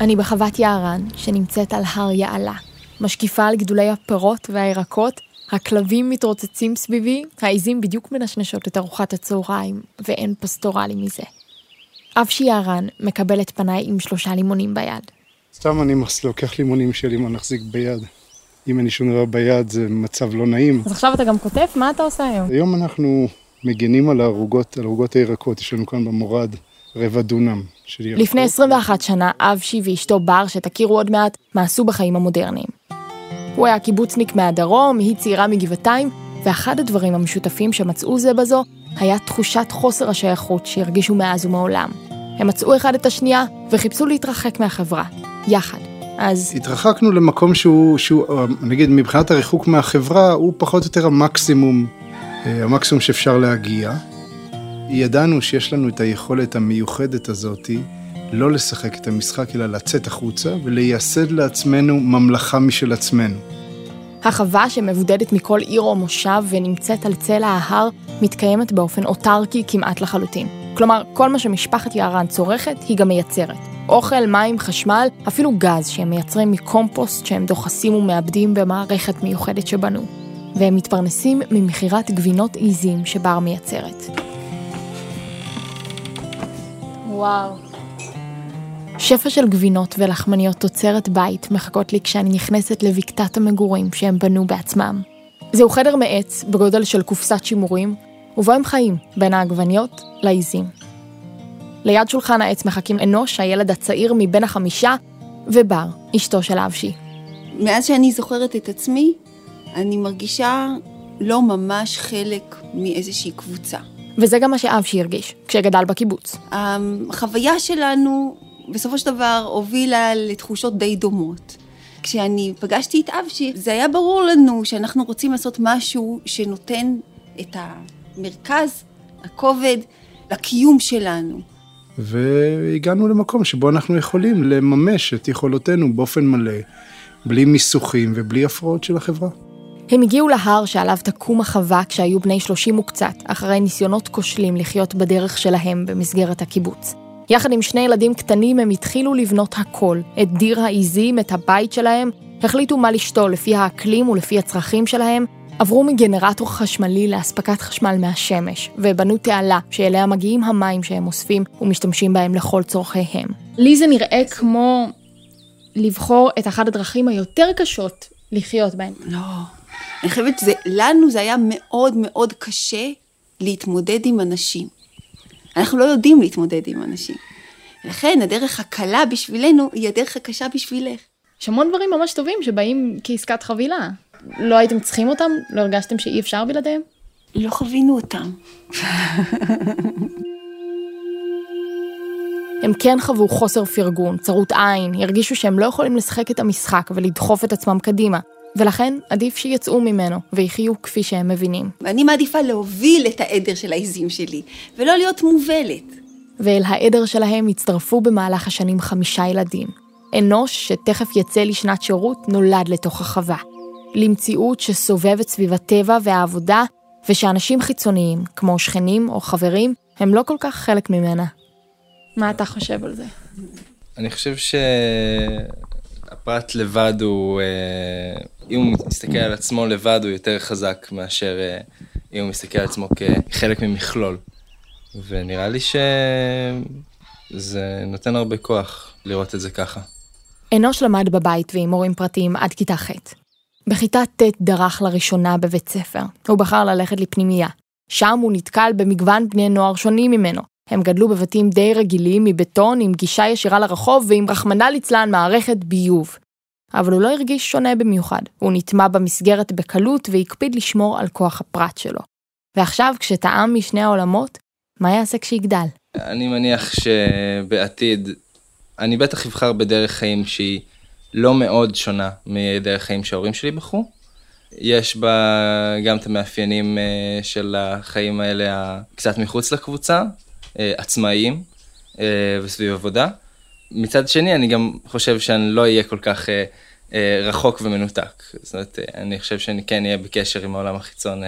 אני בחוות יערן, שנמצאת על הר יעלה. משקיפה על גידולי הפירות והירקות, הכלבים מתרוצצים סביבי, העיזים בדיוק מנשנשות את ארוחת הצהריים, ואין פסטורלי מזה. אבשי יערן מקבל את פניי עם שלושה לימונים ביד. סתם אני לוקח לימונים שלי מה נחזיק ביד. אם אין לי שום דבר ביד זה מצב לא נעים. אז עכשיו אתה גם כותב? מה אתה עושה היום? היום אנחנו מגנים על הערוגות, על ערוגות הירקות, יש לנו כאן במורד רבע דונם. לפני 21 שנה, אבשי ואשתו בר, שתכירו עוד מעט, מעשו בחיים המודרניים. הוא היה קיבוצניק מהדרום, היא צעירה מגבעתיים, ואחד הדברים המשותפים שמצאו זה בזו, היה תחושת חוסר השייכות שהרגישו מאז ומעולם. הם מצאו אחד את השנייה וחיפשו להתרחק מהחברה, יחד. אז... התרחקנו למקום שהוא, שהוא, נגיד, מבחינת הריחוק מהחברה, הוא פחות או יותר המקסימום, אה, המקסימום שאפשר להגיע. ידענו שיש לנו את היכולת המיוחדת הזאתי לא לשחק את המשחק, אלא לצאת החוצה ולייסד לעצמנו ממלכה משל עצמנו. החווה שמבודדת מכל עיר או מושב ונמצאת על צלע ההר, מתקיימת באופן אוטרקי כמעט לחלוטין. כלומר, כל מה שמשפחת יערן צורכת, היא גם מייצרת. אוכל, מים, חשמל, אפילו גז שהם מייצרים מקומפוסט שהם דוחסים ומאבדים במערכת מיוחדת שבנו. והם מתפרנסים ממכירת גבינות עיזים שבר מייצרת. וואו. שפע של גבינות ולחמניות תוצרת בית מחכות לי כשאני נכנסת לבקתת המגורים שהם בנו בעצמם. זהו חדר מעץ בגודל של קופסת שימורים, ובו הם חיים, בין העגבניות לעיזים. ליד שולחן העץ מחכים אנוש, הילד הצעיר מבין החמישה, ובר, אשתו של אבשי. מאז שאני זוכרת את עצמי, אני מרגישה לא ממש חלק מאיזושהי קבוצה. וזה גם מה שאבשי הרגיש, כשגדל בקיבוץ. החוויה שלנו בסופו של דבר הובילה לתחושות די דומות. כשאני פגשתי את אבשי, זה היה ברור לנו שאנחנו רוצים לעשות משהו שנותן את המרכז, הכובד, לקיום שלנו. והגענו למקום שבו אנחנו יכולים לממש את יכולותינו באופן מלא, בלי מיסוכים ובלי הפרעות של החברה. הם הגיעו להר שעליו תקום החווה כשהיו בני 30 וקצת, אחרי ניסיונות כושלים לחיות בדרך שלהם במסגרת הקיבוץ. יחד עם שני ילדים קטנים הם התחילו לבנות הכל, את דיר העיזים, את הבית שלהם, החליטו מה לשתול לפי האקלים ולפי הצרכים שלהם, עברו מגנרטור חשמלי לאספקת חשמל מהשמש, ובנו תעלה שאליה מגיעים המים שהם אוספים ומשתמשים בהם לכל צורכיהם. לי זה נראה כמו לבחור את אחת הדרכים היותר קשות לחיות בהן. לא, אני חושבת שלנו זה היה מאוד מאוד קשה להתמודד עם אנשים. אנחנו לא יודעים להתמודד עם אנשים. לכן הדרך הקלה בשבילנו היא הדרך הקשה בשבילך. יש המון דברים ממש טובים שבאים כעסקת חבילה. לא הייתם צריכים אותם? לא הרגשתם שאי אפשר בלעדיהם? לא חווינו אותם. הם כן חוו חוסר פרגון, צרות עין, הרגישו שהם לא יכולים לשחק את המשחק ולדחוף את עצמם קדימה, ולכן עדיף שיצאו ממנו ויחיו כפי שהם מבינים. אני מעדיפה להוביל את העדר של העיזים שלי, ולא להיות מובלת. ואל העדר שלהם הצטרפו במהלך השנים חמישה ילדים. אנוש, שתכף יצא לשנת שירות, נולד לתוך החווה. למציאות שסובבת סביב הטבע והעבודה, ושאנשים חיצוניים, כמו שכנים או חברים, הם לא כל כך חלק ממנה. מה אתה חושב על זה? אני חושב שהפרט לבד הוא, אה, אם הוא מסתכל על עצמו לבד, הוא יותר חזק מאשר אה, אם הוא מסתכל על עצמו כחלק ממכלול. ונראה לי שזה נותן הרבה כוח לראות את זה ככה. אנוש למד בבית ועם מורים פרטיים עד כיתה ח'. בכיתה ט' דרך לראשונה בבית ספר. הוא בחר ללכת לפנימייה. שם הוא נתקל במגוון בני נוער שונים ממנו. הם גדלו בבתים די רגילים מבטון עם גישה ישירה לרחוב ועם רחמנא ליצלן מערכת ביוב. אבל הוא לא הרגיש שונה במיוחד. הוא נטמע במסגרת בקלות והקפיד לשמור על כוח הפרט שלו. ועכשיו, כשטעם משני העולמות, מה יעשה כשיגדל? אני מניח שבעתיד, אני בטח אבחר בדרך חיים שהיא לא מאוד שונה מדרך חיים שההורים שלי בחרו. יש בה גם את המאפיינים אה, של החיים האלה קצת מחוץ לקבוצה, אה, עצמאיים אה, וסביב עבודה. מצד שני, אני גם חושב שאני לא אהיה כל כך רחוק ומנותק. זאת אומרת, אני חושב שאני כן אהיה בקשר עם העולם החיצון,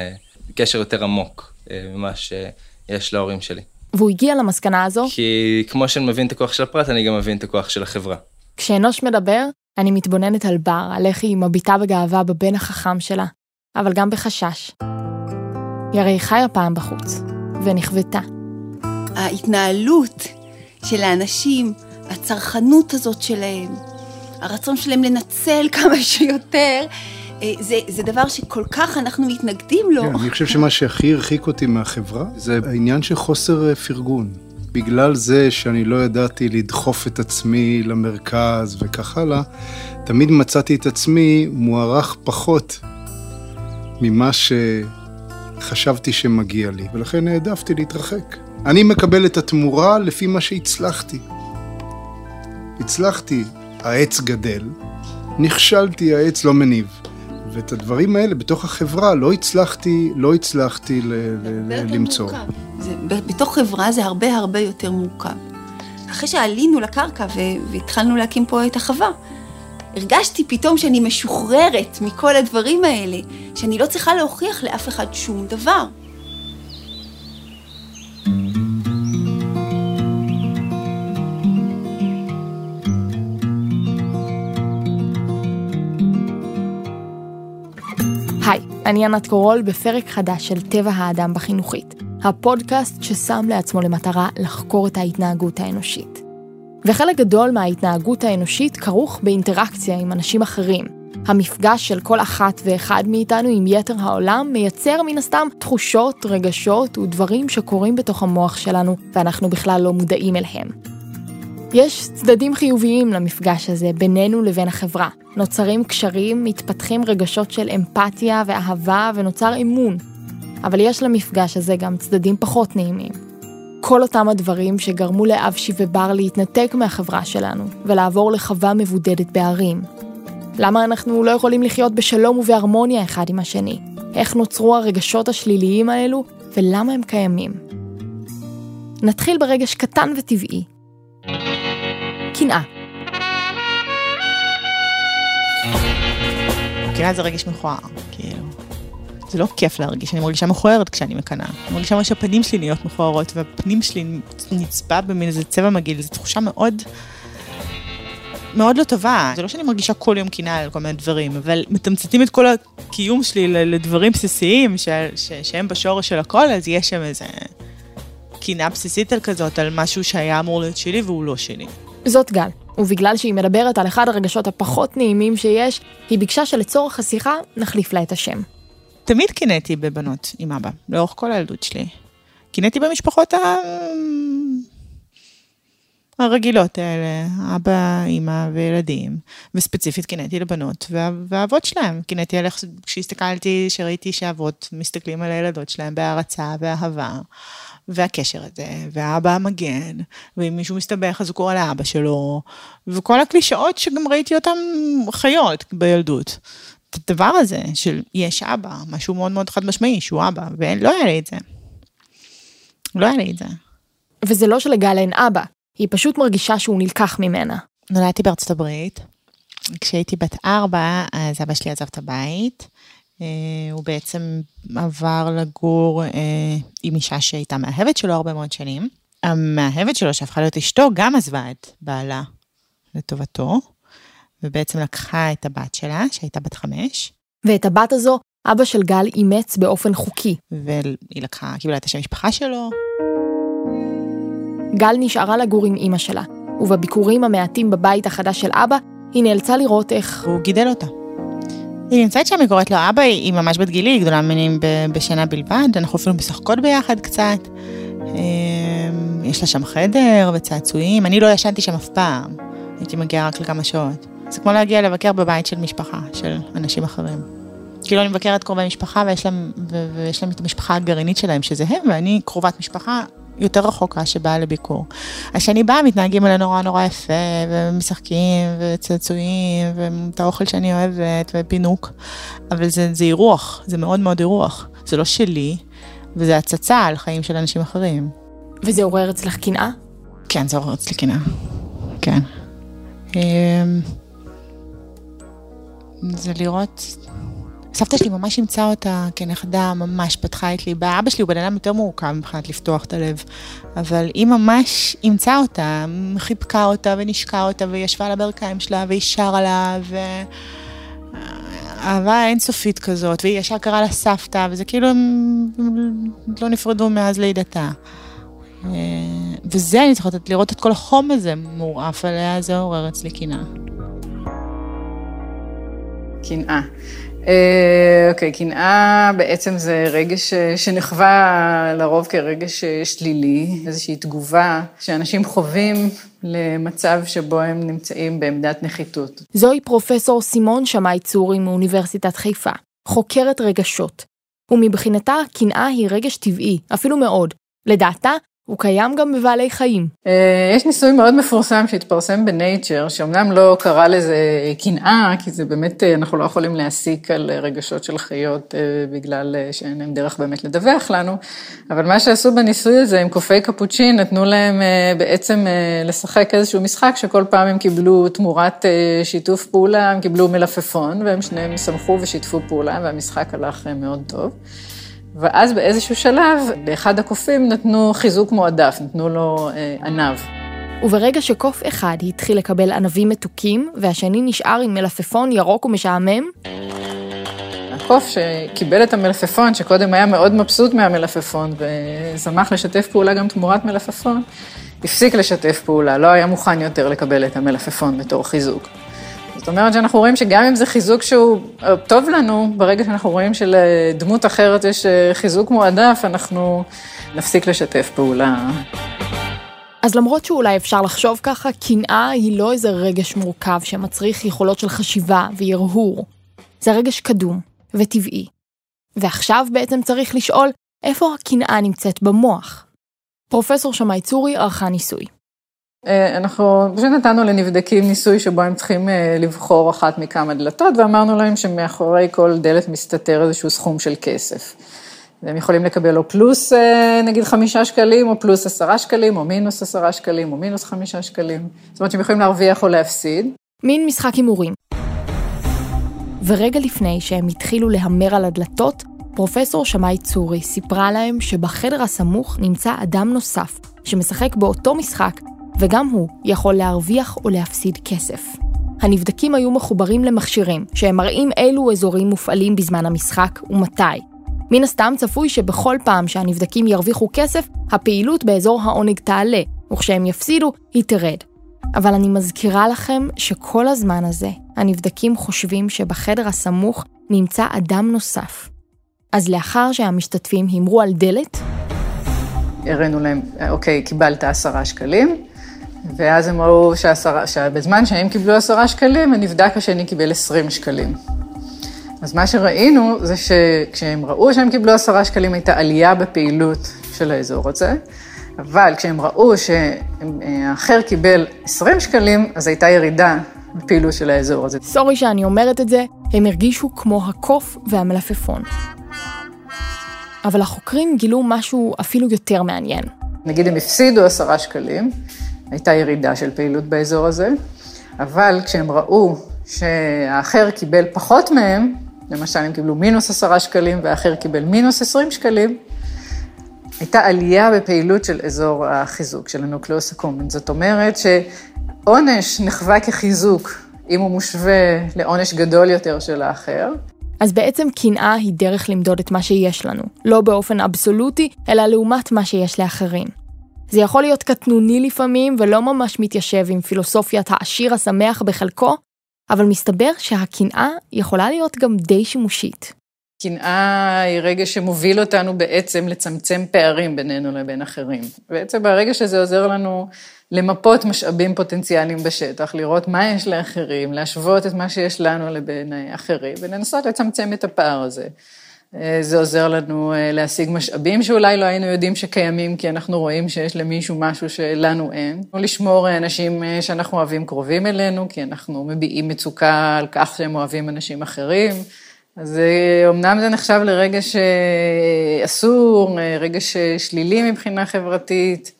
קשר יותר עמוק ממה שיש להורים שלי. והוא הגיע למסקנה הזו? כי כמו שאני מבין את הכוח של הפרט, אני גם מבין את הכוח של החברה. כשאנוש מדבר, אני מתבוננת על בר, על איך היא מביטה בגאווה בבן החכם שלה, אבל גם בחשש. היא הרי חיה פעם בחוץ, ונכוותה. ההתנהלות של האנשים, הצרכנות הזאת שלהם, הרצון שלהם לנצל כמה שיותר, אה, זה, זה דבר שכל כך אנחנו מתנגדים לו. כן, אני חושב שמה שהכי הרחיק אותי מהחברה זה העניין של חוסר אה, פרגון. בגלל זה שאני לא ידעתי לדחוף את עצמי למרכז וכך הלאה, תמיד מצאתי את עצמי מוערך פחות ממה שחשבתי שמגיע לי, ולכן העדפתי להתרחק. אני מקבל את התמורה לפי מה שהצלחתי. הצלחתי, העץ גדל, נכשלתי, העץ לא מניב. ואת הדברים האלה בתוך החברה לא הצלחתי, לא הצלחתי ל- ל- למצוא. זה, בתוך חברה זה הרבה הרבה יותר מורכב. אחרי שעלינו לקרקע והתחלנו להקים פה את החווה, הרגשתי פתאום שאני משוחררת מכל הדברים האלה, שאני לא צריכה להוכיח לאף אחד שום דבר. אני ענת קורול בפרק חדש של טבע האדם בחינוכית, הפודקאסט ששם לעצמו למטרה לחקור את ההתנהגות האנושית. וחלק גדול מההתנהגות האנושית כרוך באינטראקציה עם אנשים אחרים. המפגש של כל אחת ואחד מאיתנו עם יתר העולם מייצר מן הסתם תחושות, רגשות ודברים שקורים בתוך המוח שלנו ואנחנו בכלל לא מודעים אליהם. יש צדדים חיוביים למפגש הזה בינינו לבין החברה. נוצרים קשרים, מתפתחים רגשות של אמפתיה ואהבה ונוצר אמון. אבל יש למפגש הזה גם צדדים פחות נעימים. כל אותם הדברים שגרמו לאבשי ובר להתנתק מהחברה שלנו ולעבור לחווה מבודדת בערים. למה אנחנו לא יכולים לחיות בשלום ובהרמוניה אחד עם השני? איך נוצרו הרגשות השליליים האלו ולמה הם קיימים? נתחיל ברגש קטן וטבעי, קנאה. קנאה זה רגש מכוער, כאילו. זה לא כיף להרגיש, אני מרגישה מכוערת כשאני מקנאה. אני מרגישה ממש שהפנים שלי נהיות מכוערות, והפנים שלי נצבע במין איזה צבע מגעיל, זו תחושה מאוד... מאוד לא טובה. זה לא שאני מרגישה כל יום קנאה על כל מיני דברים, אבל מתמצתים את כל הקיום שלי לדברים בסיסיים ש... ש... שהם בשורש של הכל, אז יש שם איזה קנאה בסיסית על כזאת, על משהו שהיה אמור להיות שלי והוא לא שלי. זאת גל, ובגלל שהיא מדברת על אחד הרגשות הפחות נעימים שיש, היא ביקשה שלצורך השיחה נחליף לה את השם. תמיד קינאתי בבנות עם אבא, לאורך כל הילדות שלי. קינאתי במשפחות ה... הרגילות האלה, אבא, אימא וילדים, וספציפית קינאתי לבנות והאבות שלהם. קינאתי על איך כשהסתכלתי, שראיתי שאבות מסתכלים על הילדות שלהם בהערצה ואהבה. והקשר הזה, והאבא המגן, ואם מישהו מסתבך אז הוא קורא לאבא שלו, וכל הקלישאות שגם ראיתי אותן חיות בילדות. את הדבר הזה של יש אבא, משהו מאוד מאוד חד משמעי, שהוא אבא, ולא היה לי את זה. לא היה לי את זה. וזה לא שלגל אין אבא, היא פשוט מרגישה שהוא נלקח ממנה. נולדתי בארצות הברית. כשהייתי בת ארבע, אז אבא שלי עזב את הבית, הוא בעצם עבר לגור אה, עם אישה שהייתה מאהבת שלו הרבה מאוד שנים. המאהבת שלו, שהפכה להיות אשתו, גם עזבה את בעלה לטובתו, ובעצם לקחה את הבת שלה, שהייתה בת חמש. ואת הבת הזו, אבא של גל אימץ באופן חוקי. והיא לקחה, קיבלה את השם משפחה שלו. גל נשארה לגור עם אימא שלה, ובביקורים המעטים בבית החדש של אבא, היא נאלצה לראות איך... הוא גידל אותה. היא נמצאת שם, היא קוראת לו אבא, היא ממש בת גילי, היא גדולה ממני בשנה בלבד, אנחנו אפילו משחקות ביחד קצת. אמ, יש לה שם חדר וצעצועים, אני לא ישנתי שם אף פעם, הייתי מגיעה רק לכמה שעות. זה כמו להגיע לבקר בבית של משפחה, של אנשים אחרים. כאילו אני מבקרת קרובי משפחה ויש להם, ויש להם את המשפחה הגרעינית שלהם, שזה הם, ואני קרובת משפחה יותר רחוקה שבאה לביקור. אז כשאני באה, מתנהגים עליה נורא נורא יפה, ומשחקים, וצעצועים, ואת האוכל שאני אוהבת, ופינוק. אבל זה, זה אירוח, זה מאוד מאוד אירוח. זה לא שלי, וזה הצצה על חיים של אנשים אחרים. וזה עורר אצלך קנאה? כן, זה עורר אצלי קנאה. כן. אמ, זה לראות סבתא שלי ממש אימצה אותה כנכדה, ממש פתחה את ליבה. אבא שלי הוא בן אדם יותר מורכב מבחינת לפתוח את הלב, אבל היא ממש אימצה אותה, חיבקה אותה ונשקה אותה וישבה על הברכיים שלה והיא שרה לה, ו... אהבה אינסופית כזאת, והיא ישר קראה לה סבתא, וזה כאילו הם לא נפרדו מאז לידתה. אה, וזה, אני זוכרת, לראות את כל החום הזה מורעף עליה, זה עורר אצלי קנאה. קנאה. אה, אוקיי, קנאה בעצם זה רגש שנחווה לרוב כרגש שלילי, איזושהי תגובה שאנשים חווים למצב שבו הם נמצאים בעמדת נחיתות. זוהי פרופסור סימון שמאי צורי מאוניברסיטת חיפה, חוקרת רגשות. ומבחינתה קנאה היא רגש טבעי, אפילו מאוד. לדעתה, הוא קיים גם בבעלי חיים. אה, יש ניסוי מאוד מפורסם שהתפרסם בנייצ'ר, שאומנם לא קרא לזה קנאה, כי זה באמת, אה, אנחנו לא יכולים להסיק על רגשות של חיות אה, בגלל שאין להם דרך באמת לדווח לנו, אבל מה שעשו בניסוי הזה עם קופי קפוצ'ין, נתנו להם בעצם לשחק איזשהו משחק, שכל פעם הם קיבלו תמורת שיתוף פעולה, הם קיבלו מלפפון, והם שניהם שמחו ושיתפו פעולה, והמשחק הלך מאוד טוב. ואז באיזשהו שלב, לאחד הקופים נתנו חיזוק מועדף, נתנו לו אה, ענב. וברגע שקוף אחד התחיל לקבל ענבים מתוקים, והשני נשאר עם מלפפון ירוק ומשעמם, הקוף שקיבל את המלפפון, שקודם היה מאוד מבסוט מהמלפפון, ושמח לשתף פעולה גם תמורת מלפפון, הפסיק לשתף פעולה, לא היה מוכן יותר לקבל את המלפפון בתור חיזוק. זאת אומרת שאנחנו רואים שגם אם זה חיזוק שהוא אה, טוב לנו, ברגע שאנחנו רואים שלדמות אחרת יש אה, חיזוק מועדף, אנחנו נפסיק לשתף פעולה. אז למרות שאולי אפשר לחשוב ככה, קנאה היא לא איזה רגש מורכב שמצריך יכולות של חשיבה והרהור. זה רגש קדום וטבעי. ועכשיו בעצם צריך לשאול, איפה הקנאה נמצאת במוח? פרופסור שמאי צורי ערכה ניסוי. אה, אנחנו פשוט נתנו לנבדקים ניסוי שבו הם צריכים אה, לבחור אחת מכמה דלתות, ואמרנו להם שמאחורי כל דלת מסתתר איזשהו סכום של כסף. הם יכולים לקבל או פלוס אה, נגיד חמישה שקלים, או פלוס עשרה שקלים, או מינוס עשרה שקלים, או מינוס חמישה שקלים. זאת אומרת שהם יכולים להרוויח או להפסיד. מין משחק הימורים. ורגע לפני שהם התחילו להמר על הדלתות, פרופסור שמאי צורי סיפרה להם שבחדר הסמוך נמצא אדם נוסף, שמשחק באותו משחק וגם הוא יכול להרוויח או להפסיד כסף. הנבדקים היו מחוברים למכשירים, שהם מראים אילו אזורים מופעלים בזמן המשחק ומתי. מן הסתם צפוי שבכל פעם שהנבדקים ירוויחו כסף, הפעילות באזור העונג תעלה, וכשהם יפסידו, היא תרד. אבל אני מזכירה לכם שכל הזמן הזה, הנבדקים חושבים שבחדר הסמוך נמצא אדם נוסף. אז לאחר שהמשתתפים הימרו על דלת, הראינו להם, אוקיי, קיבלת עשרה שקלים, ואז הם ראו שעשרה, שבזמן שהם קיבלו עשרה שקלים, הנבדק השני קיבל עשרים שקלים. אז מה שראינו זה שכשהם ראו שהם קיבלו עשרה שקלים, הייתה עלייה בפעילות של האזור הזה, אבל כשהם ראו שהאחר קיבל עשרים שקלים, אז הייתה ירידה בפעילות של האזור הזה. סורי שאני אומרת את זה, הם הרגישו כמו הקוף והמלפפון. אבל החוקרים גילו משהו אפילו יותר מעניין. נגיד הם הפסידו עשרה שקלים, הייתה ירידה של פעילות באזור הזה, אבל כשהם ראו שהאחר קיבל פחות מהם, למשל הם קיבלו מינוס עשרה שקלים והאחר קיבל מינוס עשרים שקלים, הייתה עלייה בפעילות של אזור החיזוק, של ה nucleus accumbens. זאת אומרת שעונש נחווה כחיזוק אם הוא מושווה לעונש גדול יותר של האחר. אז בעצם קנאה היא דרך למדוד את מה שיש לנו, לא באופן אבסולוטי, אלא לעומת מה שיש לאחרים. זה יכול להיות קטנוני לפעמים ולא ממש מתיישב עם פילוסופיית העשיר השמח בחלקו, אבל מסתבר שהקנאה יכולה להיות גם די שימושית. קנאה היא רגע שמוביל אותנו בעצם לצמצם פערים בינינו לבין אחרים. בעצם ברגע שזה עוזר לנו למפות משאבים פוטנציאליים בשטח, לראות מה יש לאחרים, להשוות את מה שיש לנו לבין אחרים, ולנסות לצמצם את הפער הזה. אה, זה עוזר לנו אה, להשיג משאבים שאולי לא היינו יודעים שקיימים, כי אנחנו רואים שיש למישהו משהו שלנו אין. לשמור אה, אנשים שאנחנו אוהבים קרובים אלינו, כי אנחנו מביעים מצוקה על כך שהם אוהבים אנשים אחרים. אז אמנם זה נחשב לרגש אסור, רגש שלילי מבחינה חברתית,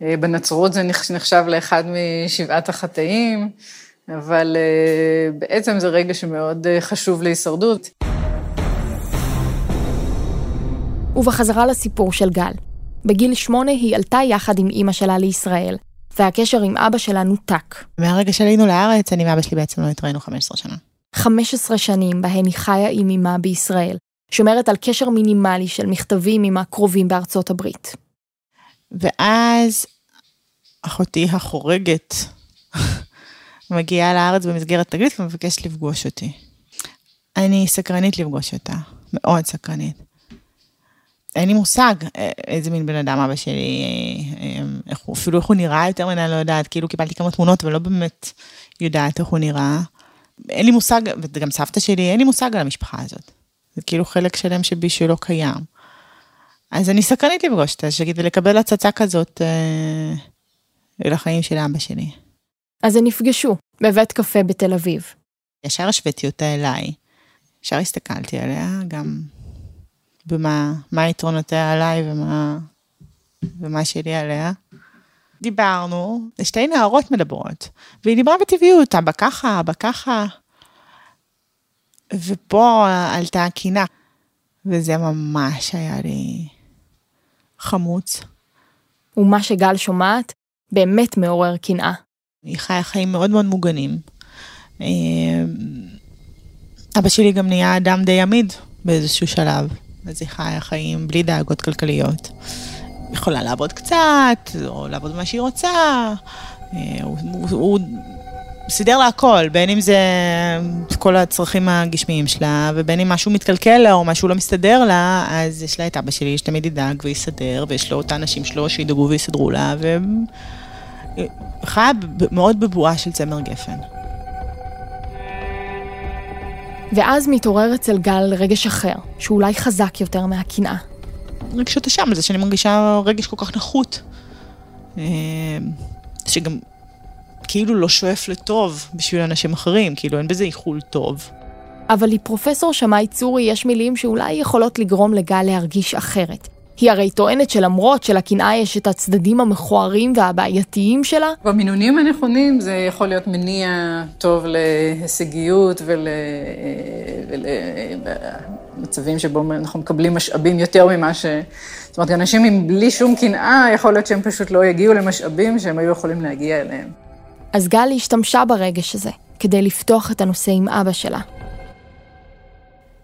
בנצרות זה נחשב לאחד משבעת החטאים, אבל בעצם זה רגש שמאוד חשוב להישרדות. ובחזרה לסיפור של גל. בגיל שמונה היא עלתה יחד עם אימא שלה לישראל, והקשר עם אבא שלה נותק. מהרגע שעלינו לארץ, אני ואבא שלי בעצם לא התראינו 15 שנה. 15 שנים בהן היא חיה עם אמה בישראל, שומרת על קשר מינימלי של מכתבים עם הקרובים בארצות הברית. ואז אחותי החורגת מגיעה לארץ במסגרת תגלית ומבקשת לפגוש אותי. אני סקרנית לפגוש אותה, מאוד סקרנית. אין לי מושג אה, איזה מין בן אדם אבא שלי, אה, אה, איך הוא, אפילו איך הוא נראה יותר ממני, אני לא יודעת, כאילו קיבלתי כמה תמונות ולא באמת יודעת איך הוא נראה. אין לי מושג, וגם סבתא שלי, אין לי מושג על המשפחה הזאת. זה כאילו חלק שלם שבי שלא קיים. אז אני סקרנית לפגוש אותה, שגיד, ולקבל הצצה כזאת אה, לחיים של אבא שלי. אז הם נפגשו בבית קפה בתל אביב. ישר השוויתי אותה אליי. ישר הסתכלתי עליה, גם במה מה יתרונותיה עליי ומה, ומה שלי עליה. דיברנו, שתי נערות מדברות, והיא דיברה בטבעיות, אבא ככה, אבא ככה. ופה עלתה הקינה, וזה ממש היה לי חמוץ. ומה שגל שומעת באמת מעורר קנאה. היא חיה חיים מאוד מאוד מוגנים. אה, אבא שלי גם נהיה אדם די עמיד באיזשהו שלב, אז היא חיה חיים בלי דאגות כלכליות. יכולה לעבוד קצת, או לעבוד במה שהיא רוצה. אה, הוא, הוא, הוא סידר לה הכל, בין אם זה כל הצרכים הגשמיים שלה, ובין אם משהו מתקלקל לה או משהו לא מסתדר לה, אז יש לה את אבא שלי שתמיד ידאג ויסדר, ויש לו את האנשים שלו שידאגו ויסדרו לה, וחיה מאוד בבועה של צמר גפן. ואז מתעורר אצל גל רגש אחר, שאולי חזק יותר מהקנאה. רגשות אשם זה שאני מרגישה רגש כל כך נחות. אה, שגם כאילו לא שואף לטוב בשביל אנשים אחרים, כאילו אין בזה איחול טוב. אבל לפרופסור שמאי צורי יש מילים שאולי יכולות לגרום לגל להרגיש אחרת. היא הרי טוענת שלמרות שלקנאה יש את הצדדים המכוערים והבעייתיים שלה, במינונים הנכונים זה יכול להיות מניע טוב להישגיות ולמצבים שבו אנחנו מקבלים משאבים יותר ממה ש... זאת אומרת, אנשים עם בלי שום קנאה, יכול להיות שהם פשוט לא יגיעו למשאבים שהם היו יכולים להגיע אליהם. אז גל השתמשה ברגש הזה כדי לפתוח את הנושא עם אבא שלה.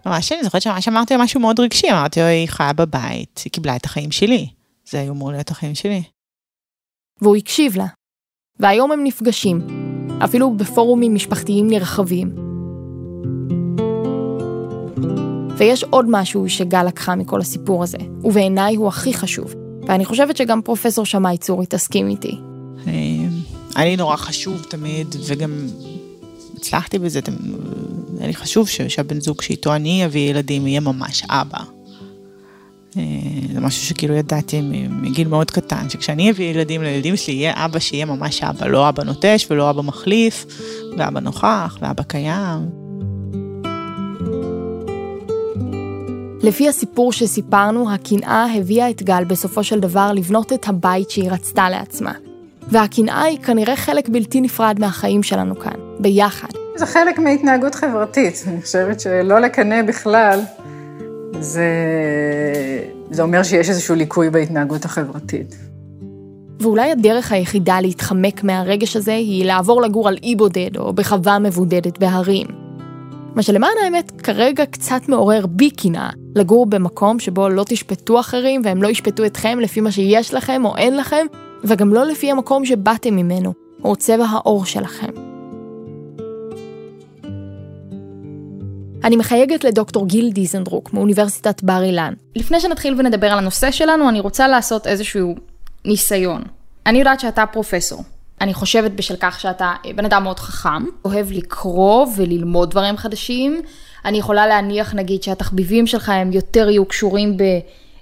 ממש אני זוכרת שממש אמרתי לה משהו מאוד רגשי, אמרתי לו, היא חיה בבית, היא קיבלה את החיים שלי. זה היו אמור להיות החיים שלי. והוא הקשיב לה. והיום הם נפגשים, אפילו בפורומים משפחתיים נרחבים. ויש עוד משהו שגל לקחה מכל הסיפור הזה, ובעיניי הוא הכי חשוב, ואני חושבת שגם פרופסור שמאי צורי תסכים איתי. היה לי נורא חשוב תמיד, וגם הצלחתי בזה, היה לי חשוב שהבן זוג שאיתו אני אביא ילדים יהיה ממש אבא. אה, זה משהו שכאילו ידעתי מגיל מאוד קטן, שכשאני אביא ילדים לילדים שלי יהיה אבא שיהיה ממש אבא, לא אבא נוטש ולא אבא מחליף, ואבא נוכח ואבא קיים. לפי הסיפור שסיפרנו, הקנאה הביאה את גל בסופו של דבר לבנות את הבית שהיא רצתה לעצמה. והקנאה היא כנראה חלק בלתי נפרד מהחיים שלנו כאן, ביחד. זה חלק מהתנהגות חברתית. אני חושבת שלא לקנא בכלל, זה, זה אומר שיש איזשהו ליקוי בהתנהגות החברתית. ואולי הדרך היחידה להתחמק מהרגש הזה היא לעבור לגור על אי בודד או בחווה מבודדת בהרים. מה שלמען האמת כרגע קצת מעורר בי קנאה, לגור במקום שבו לא תשפטו אחרים והם לא ישפטו אתכם לפי מה שיש לכם או אין לכם, וגם לא לפי המקום שבאתם ממנו, או צבע העור שלכם. אני מחייגת לדוקטור גיל דיזנדרוק מאוניברסיטת בר אילן. לפני שנתחיל ונדבר על הנושא שלנו, אני רוצה לעשות איזשהו ניסיון. אני יודעת שאתה פרופסור. אני חושבת בשל כך שאתה בן אדם מאוד חכם, אוהב לקרוא וללמוד דברים חדשים. אני יכולה להניח נגיד שהתחביבים שלך הם יותר יהיו קשורים ב...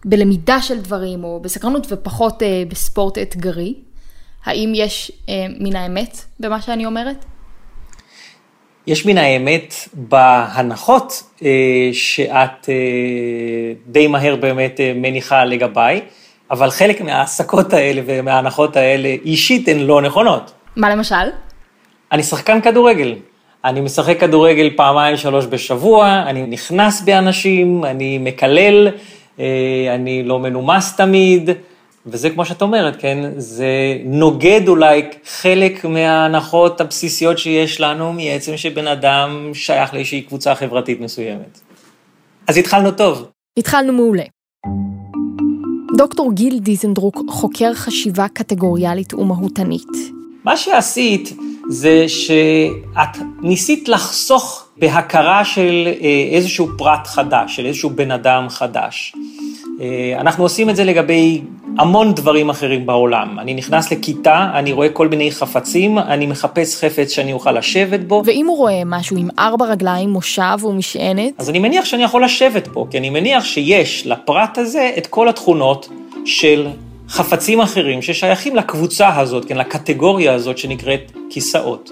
בלמידה של דברים או בסקרנות ופחות אה, בספורט אתגרי. האם יש אה, מן האמת במה שאני אומרת? יש מן האמת בהנחות אה, שאת אה, די מהר באמת אה, מניחה לגביי, אבל חלק מההעסקות האלה ומההנחות האלה אישית הן לא נכונות. מה למשל? אני שחקן כדורגל. אני משחק כדורגל פעמיים שלוש בשבוע, אני נכנס באנשים, אני מקלל, אני לא מנומס תמיד, וזה כמו שאת אומרת, כן, זה נוגד אולי חלק מההנחות הבסיסיות שיש לנו מעצם שבן אדם שייך לאיזושהי קבוצה חברתית מסוימת. אז התחלנו טוב. התחלנו מעולה. דוקטור גיל דיזנדרוק חוקר חשיבה קטגוריאלית ומהותנית. מה שעשית זה שאת ניסית לחסוך בהכרה של אה, איזשהו פרט חדש, של איזשהו בן אדם חדש. אה, אנחנו עושים את זה לגבי המון דברים אחרים בעולם. אני נכנס לכיתה, אני רואה כל מיני חפצים, אני מחפש חפץ שאני אוכל לשבת בו. ואם הוא רואה משהו עם ארבע רגליים, מושב ומשענת? אז אני מניח שאני יכול לשבת פה, כי אני מניח שיש לפרט הזה את כל התכונות של חפצים אחרים ששייכים לקבוצה הזאת, כן, לקטגוריה הזאת שנקראת כיסאות.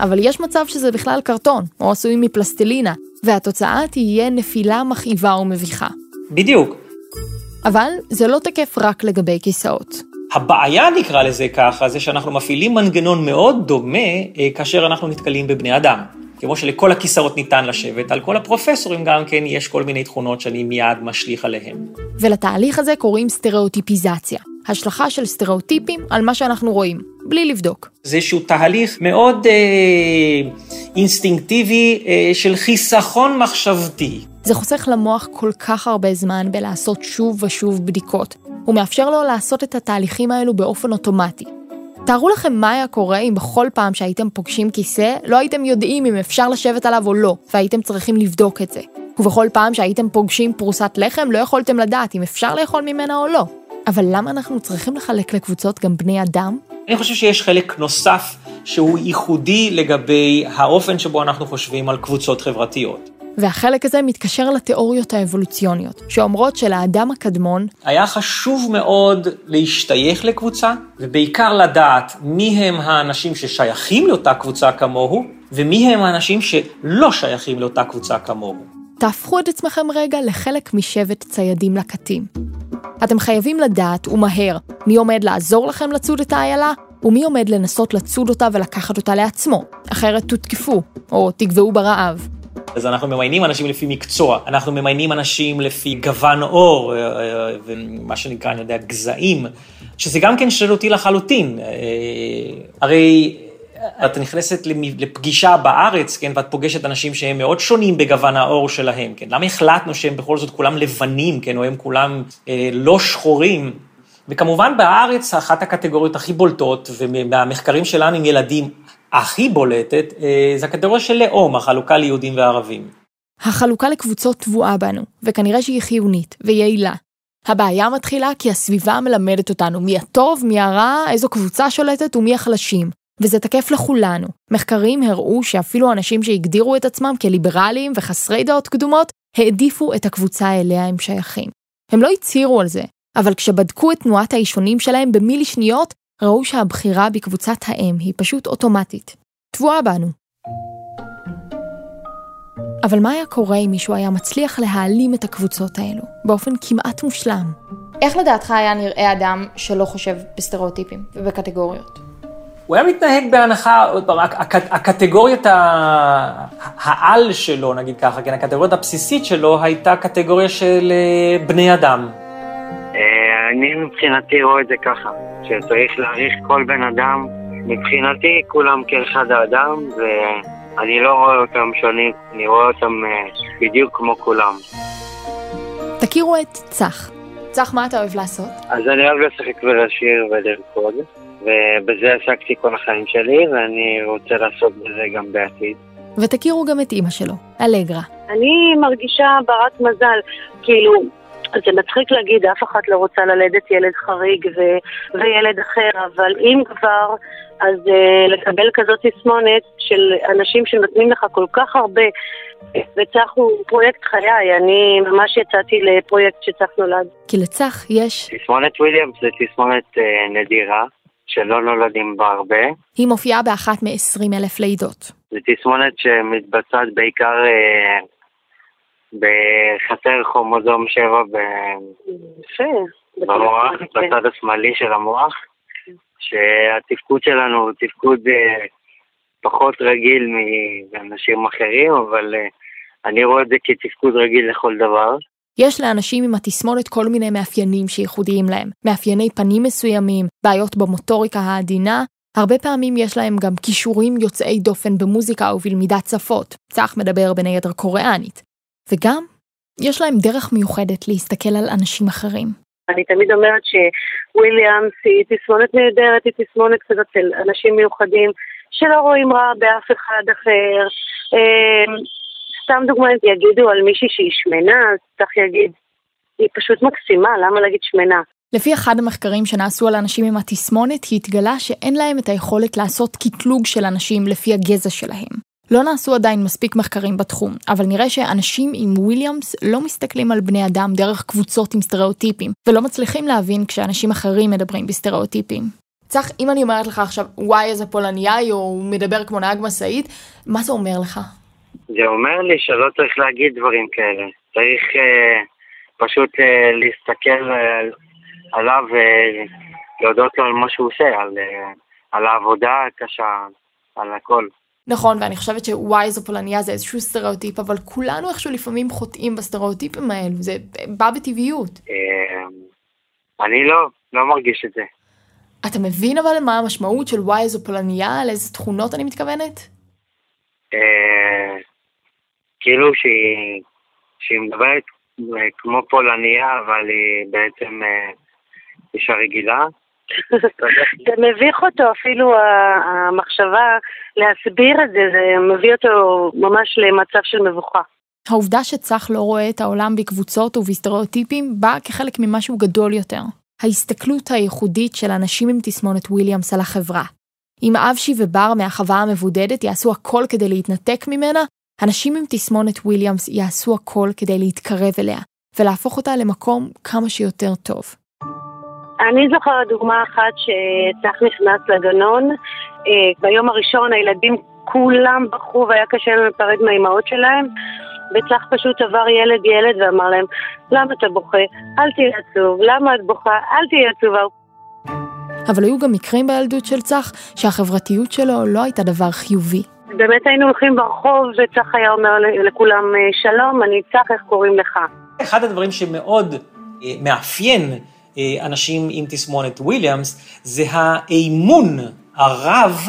אבל יש מצב שזה בכלל קרטון, או עשוי מפלסטלינה, והתוצאה תהיה נפילה מכאיבה ומביכה. בדיוק. אבל זה לא תקף רק לגבי כיסאות. הבעיה, נקרא לזה ככה, זה שאנחנו מפעילים מנגנון מאוד דומה אה, כאשר אנחנו נתקלים בבני אדם. כמו שלכל הכיסאות ניתן לשבת, על כל הפרופסורים גם כן יש כל מיני תכונות שאני מיד משליך עליהם. ולתהליך הזה קוראים סטריאוטיפיזציה. השלכה של סטריאוטיפים על מה שאנחנו רואים, בלי לבדוק. זה איזשהו תהליך מאוד אה, אינסטינקטיבי אה, של חיסכון מחשבתי. זה חוסך למוח כל כך הרבה זמן בלעשות שוב ושוב בדיקות. הוא מאפשר לו לעשות את התהליכים האלו באופן אוטומטי. תארו לכם מה היה קורה אם בכל פעם שהייתם פוגשים כיסא, לא הייתם יודעים אם אפשר לשבת עליו או לא, והייתם צריכים לבדוק את זה. ובכל פעם שהייתם פוגשים פרוסת לחם, לא יכולתם לדעת אם אפשר לאכול ממנה או לא. אבל למה אנחנו צריכים לחלק לקבוצות גם בני אדם? אני חושב שיש חלק נוסף שהוא ייחודי לגבי האופן שבו אנחנו חושבים על קבוצות חברתיות. והחלק הזה מתקשר לתיאוריות האבולוציוניות, שאומרות שלאדם הקדמון היה חשוב מאוד להשתייך לקבוצה, ובעיקר לדעת מי הם האנשים ששייכים לאותה קבוצה כמוהו, ומי הם האנשים שלא שייכים לאותה קבוצה כמוהו. תהפכו את עצמכם רגע לחלק משבט ציידים לקטים. אתם חייבים לדעת, ומהר, מי עומד לעזור לכם לצוד את האיילה, ומי עומד לנסות לצוד אותה ולקחת אותה לעצמו, אחרת תותקפו, או תגוועו ברעב. אז אנחנו ממיינים אנשים לפי מקצוע, אנחנו ממיינים אנשים לפי גוון עור, אה, אה, ומה שנקרא, אני יודע, גזעים, שזה גם כן שרירותי לחלוטין. אה, הרי את נכנסת לפגישה בארץ, כן, ואת פוגשת אנשים שהם מאוד שונים בגוון העור שלהם, כן? למה החלטנו שהם בכל זאת כולם לבנים, כן, או הם כולם אה, לא שחורים? וכמובן בארץ אחת הקטגוריות הכי בולטות, ומהמחקרים שלנו עם ילדים הכי בולטת, אה, זה הקטגוריה של לאום, החלוקה ליהודים וערבים. החלוקה לקבוצות טבועה בנו, וכנראה שהיא חיונית ויעילה. הבעיה מתחילה כי הסביבה מלמדת אותנו מי הטוב, מי הרע, איזו קבוצה שולטת ומי החלשים. וזה תקף לכולנו. מחקרים הראו שאפילו אנשים שהגדירו את עצמם כליברליים וחסרי דעות קדומות, העדיפו את הקבוצה אליה הם שייכים. הם לא הצהירו על זה, אבל כשבדקו את תנועת האישונים שלהם במילי שניות, ראו שהבחירה בקבוצת האם היא פשוט אוטומטית. טבועה בנו. אבל מה היה קורה אם מישהו היה מצליח להעלים את הקבוצות האלו, באופן כמעט מושלם? איך לדעתך היה נראה אדם שלא חושב בסטריאוטיפים ובקטגוריות? הוא היה מתנהג בהנחה, עוד פעם, הקטגוריית העל שלו, נגיד ככה, כן, הקטגוריה הבסיסית שלו הייתה קטגוריה של אה, בני אדם. אני מבחינתי רואה את זה ככה, שצריך להעריך כל בן אדם. מבחינתי כולם כאחד האדם, ואני לא רואה אותם שונים, אני רואה אותם אה, בדיוק כמו כולם. תכירו את צח. צח, מה אתה אוהב לעשות? אז אני אוהב לשחק ולשיר ולרקוד. ובזה עסקתי כל החיים שלי, ואני רוצה לעסוק בזה גם בעתיד. ותכירו גם את אימא שלו, אלגרה. אני מרגישה ברת מזל, כאילו, זה מצחיק להגיד, אף אחת לא רוצה ללדת ילד חריג ו- וילד אחר, אבל אם כבר, אז uh, לקבל כזאת תסמונת של אנשים שנותנים לך כל כך הרבה, וצח הוא פרויקט חיי, אני ממש יצאתי לפרויקט שצח נולד. כי לצח יש... תסמונת וויליאמס זה תסמונת uh, נדירה. שלא נולדים בה הרבה. היא מופיעה באחת מ-20 אלף לידות. זו תסמונת שמתבצעת בעיקר אה, בחסר כרומוזום 7 ב... במוח, בצד השמאלי של המוח, שהתפקוד שלנו הוא תפקוד אה, פחות רגיל מאנשים אחרים, אבל אה, אני רואה את זה כתפקוד רגיל לכל דבר. יש לאנשים עם התסמונת כל מיני מאפיינים שייחודיים להם, מאפייני פנים מסוימים, בעיות במוטוריקה העדינה, הרבה פעמים יש להם גם כישורים יוצאי דופן במוזיקה ובלמידת שפות, צח מדבר בין היתר קוריאנית. וגם, יש להם דרך מיוחדת להסתכל על אנשים אחרים. אני תמיד אומרת שוויליאמס היא תסמונת נהדרת, היא תסמונת כזאת של אנשים מיוחדים שלא רואים רע באף אחד אחר. אמ, סתם דוגמא, אם יגידו על מישהי שהיא שמנה, אז צריך יגיד, היא פשוט מקסימה, למה להגיד שמנה? לפי אחד המחקרים שנעשו על אנשים עם התסמונת, היא התגלה שאין להם את היכולת לעשות קטלוג של אנשים לפי הגזע שלהם. לא נעשו עדיין מספיק מחקרים בתחום, אבל נראה שאנשים עם וויליאמס לא מסתכלים על בני אדם דרך קבוצות עם סטריאוטיפים, ולא מצליחים להבין כשאנשים אחרים מדברים בסטריאוטיפים. צח, אם אני אומרת לך עכשיו, וואי איזה פולניאי, או הוא מדבר כמו נהג משאית, מה זה אומר לך? זה אומר לי שלא צריך להגיד דברים כאלה. צריך אה, פשוט אה, להסתכל אה, עליו ולהודות לו על מה שהוא עושה, על, אה, על העבודה הקשה, על הכל. נכון, ואני חושבת שוואי זו פולניה זה איזשהו סטריאוטיפ, אבל כולנו איכשהו לפעמים חוטאים בסטריאוטיפים האלו, זה בא בטבעיות. אה, אני לא, לא מרגיש את זה. אתה מבין אבל מה המשמעות של וואי זו פולניה, על איזה תכונות אני מתכוונת? אה, כאילו שהיא, שהיא מדברת אה, כמו פולניה, אבל היא בעצם אישה רגילה. זה מביך אותו, אפילו המחשבה להסביר את זה, זה מביא אותו ממש למצב של מבוכה. העובדה שצח לא רואה את העולם בקבוצות ובסטריאוטיפים באה כחלק ממשהו גדול יותר. ההסתכלות הייחודית של אנשים עם תסמונת וויליאמס על החברה. אם אבשי ובר מהחווה המבודדת יעשו הכל כדי להתנתק ממנה, אנשים עם תסמונת וויליאמס יעשו הכל כדי להתקרב אליה, ולהפוך אותה למקום כמה שיותר טוב. אני זוכרת דוגמה אחת שצח נכנס לגנון. אה, ביום הראשון הילדים כולם בכו והיה קשה להם להיפרד מהאימהות שלהם. וצח פשוט עבר ילד ילד ואמר להם, למה אתה בוכה? אל תהיה עצוב. למה את בוכה? אל תהיה עצובה. אבל היו גם מקרים בילדות של צח שהחברתיות שלו לא הייתה דבר חיובי. באמת היינו הולכים ברחוב וצח היה אומר לכולם, שלום, אני צח, איך קוראים לך? אחד הדברים שמאוד אה, מאפיין אה, אנשים עם תסמונת וויליאמס, זה האמון הרב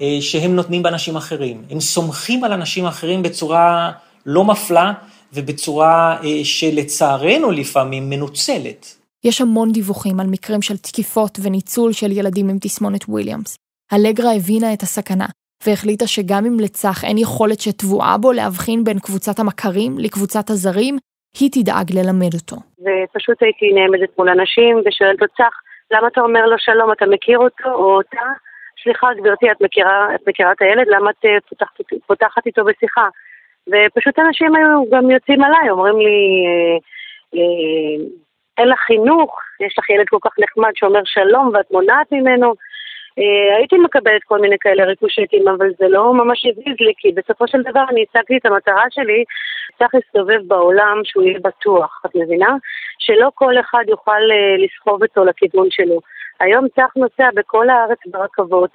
אה, שהם נותנים באנשים אחרים. הם סומכים על אנשים אחרים בצורה לא מפלה ובצורה אה, שלצערנו לפעמים מנוצלת. יש המון דיווחים על מקרים של תקיפות וניצול של ילדים עם תסמונת וויליאמס. אלגרה הבינה את הסכנה, והחליטה שגם אם לצח אין יכולת שטבועה בו להבחין בין קבוצת המכרים לקבוצת הזרים, היא תדאג ללמד אותו. ופשוט הייתי נעמדת מול אנשים ושואלת אותו, צח, למה אתה אומר לו שלום, אתה מכיר אותו או אותה? סליחה, גברתי, את מכירה, את מכירה את הילד? למה את אה, פותחת, פותחת איתו בשיחה? ופשוט אנשים היו גם יוצאים עליי, אומרים לי, אה, אה, אין לך חינוך, יש לך ילד כל כך נחמד שאומר שלום ואת מונעת ממנו. אה, הייתי מקבלת כל מיני כאלה ריקושטים, אבל זה לא ממש הזיז לי, כי בסופו של דבר אני הצגתי את המטרה שלי, צריך להסתובב בעולם שהוא יהיה בטוח, את מבינה? שלא כל אחד יוכל אה, לסחוב אותו לכיוון שלו. היום צריך נוסע בכל הארץ ברכבות,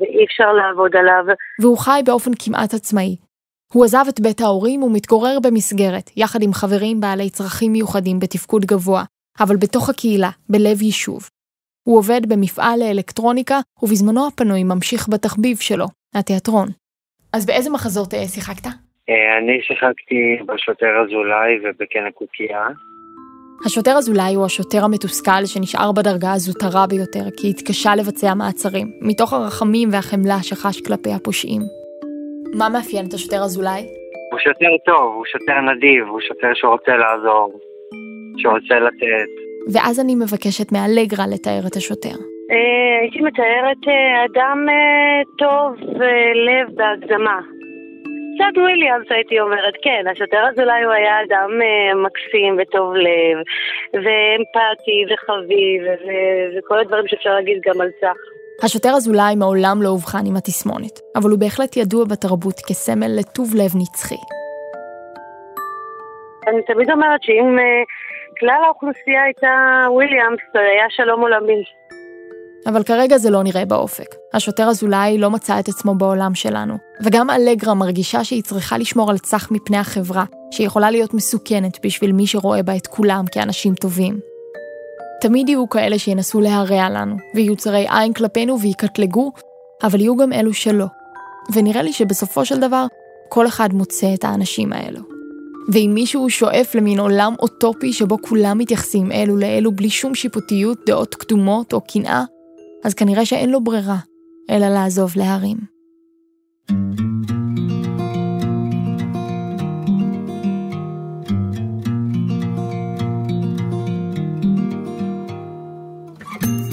ואי אפשר לעבוד עליו. והוא חי באופן כמעט עצמאי. הוא עזב את בית ההורים ומתגורר במסגרת, יחד עם חברים בעלי צרכים מיוחדים בתפקוד גבוה, אבל בתוך הקהילה, בלב יישוב. הוא עובד במפעל לאלקטרוניקה, ובזמנו הפנוי ממשיך בתחביב שלו, התיאטרון. אז באיזה מחזות אה, שיחקת? אה, אני שיחקתי בשוטר אזולאי ובקן הקוקייה. השוטר אזולאי הוא השוטר המתוסכל שנשאר בדרגה הזוטרה ביותר, כי התקשה לבצע מעצרים, מתוך הרחמים והחמלה שחש כלפי הפושעים. מה מאפיין את השוטר אזולאי? הוא שוטר טוב, הוא שוטר נדיב, הוא שוטר שרוצה לעזור, שרוצה לתת. ואז אני מבקשת מאלגרה לתאר את השוטר. אה, הייתי מתארת אה, אדם אה, טוב ולב בהגזמה. קצת וויליאמס הייתי אומרת, כן, השוטר הזה אולי הוא היה אדם מקסים וטוב לב, ואמפתי וחביב, וכל הדברים שאפשר להגיד גם על צח. השוטר אזולאי מעולם לא אובחן עם התסמונת, אבל הוא בהחלט ידוע בתרבות כסמל לטוב לב נצחי. אני תמיד אומרת שאם כלל האוכלוסייה הייתה וויליאמס, היה שלום עולמי. אבל כרגע זה לא נראה באופק. השוטר אזולאי לא מצא את עצמו בעולם שלנו. וגם אלגרה מרגישה שהיא צריכה לשמור על צח מפני החברה, שיכולה להיות מסוכנת בשביל מי שרואה בה את כולם כאנשים טובים. תמיד יהיו כאלה שינסו להרע לנו, ויהיו צרי עין כלפינו ויקטלגו, אבל יהיו גם אלו שלא. ונראה לי שבסופו של דבר, כל אחד מוצא את האנשים האלו. ואם מישהו שואף למין עולם אוטופי שבו כולם מתייחסים אלו לאלו בלי שום שיפוטיות, דעות קדומות או קנאה, אז כנראה שאין לו ברירה, אלא לעזוב להרים.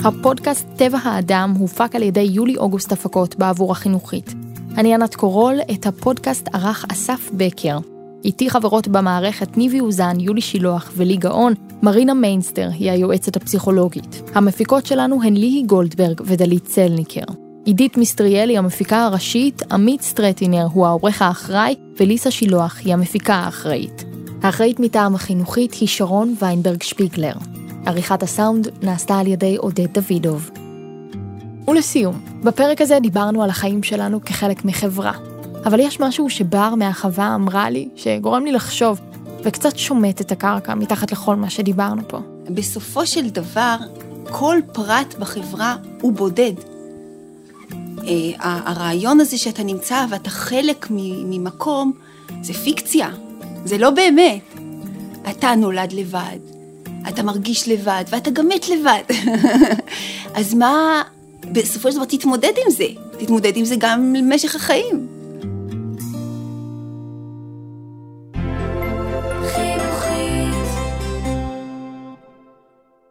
הפודקאסט טבע האדם הופק על ידי יולי-אוגוסט הפקות בעבור החינוכית. אני ענת קורול, את הפודקאסט ערך אסף בקר. איתי חברות במערכת ניבי אוזן, יולי שילוח ולי גאון, מרינה מיינסטר היא היועצת הפסיכולוגית. המפיקות שלנו הן ליהי גולדברג ודלית צלניקר. עידית מיסטריאלי המפיקה הראשית, עמית סטרטינר הוא העורך האחראי, וליסה שילוח היא המפיקה האחראית. האחראית מטעם החינוכית היא שרון ויינברג שפיגלר. עריכת הסאונד נעשתה על ידי עודד דוידוב. ולסיום, בפרק הזה דיברנו על החיים שלנו כחלק מחברה. אבל יש משהו שבר מהחווה אמרה לי, שגורם לי לחשוב, וקצת שומט את הקרקע מתחת לכל מה שדיברנו פה. בסופו של דבר, כל פרט בחברה הוא בודד. אה, הרעיון הזה שאתה נמצא ואתה חלק ממקום, זה פיקציה, זה לא באמת. אתה נולד לבד, אתה מרגיש לבד, ואתה גם מת לבד. אז מה, בסופו של דבר תתמודד עם זה. תתמודד עם זה גם למשך החיים.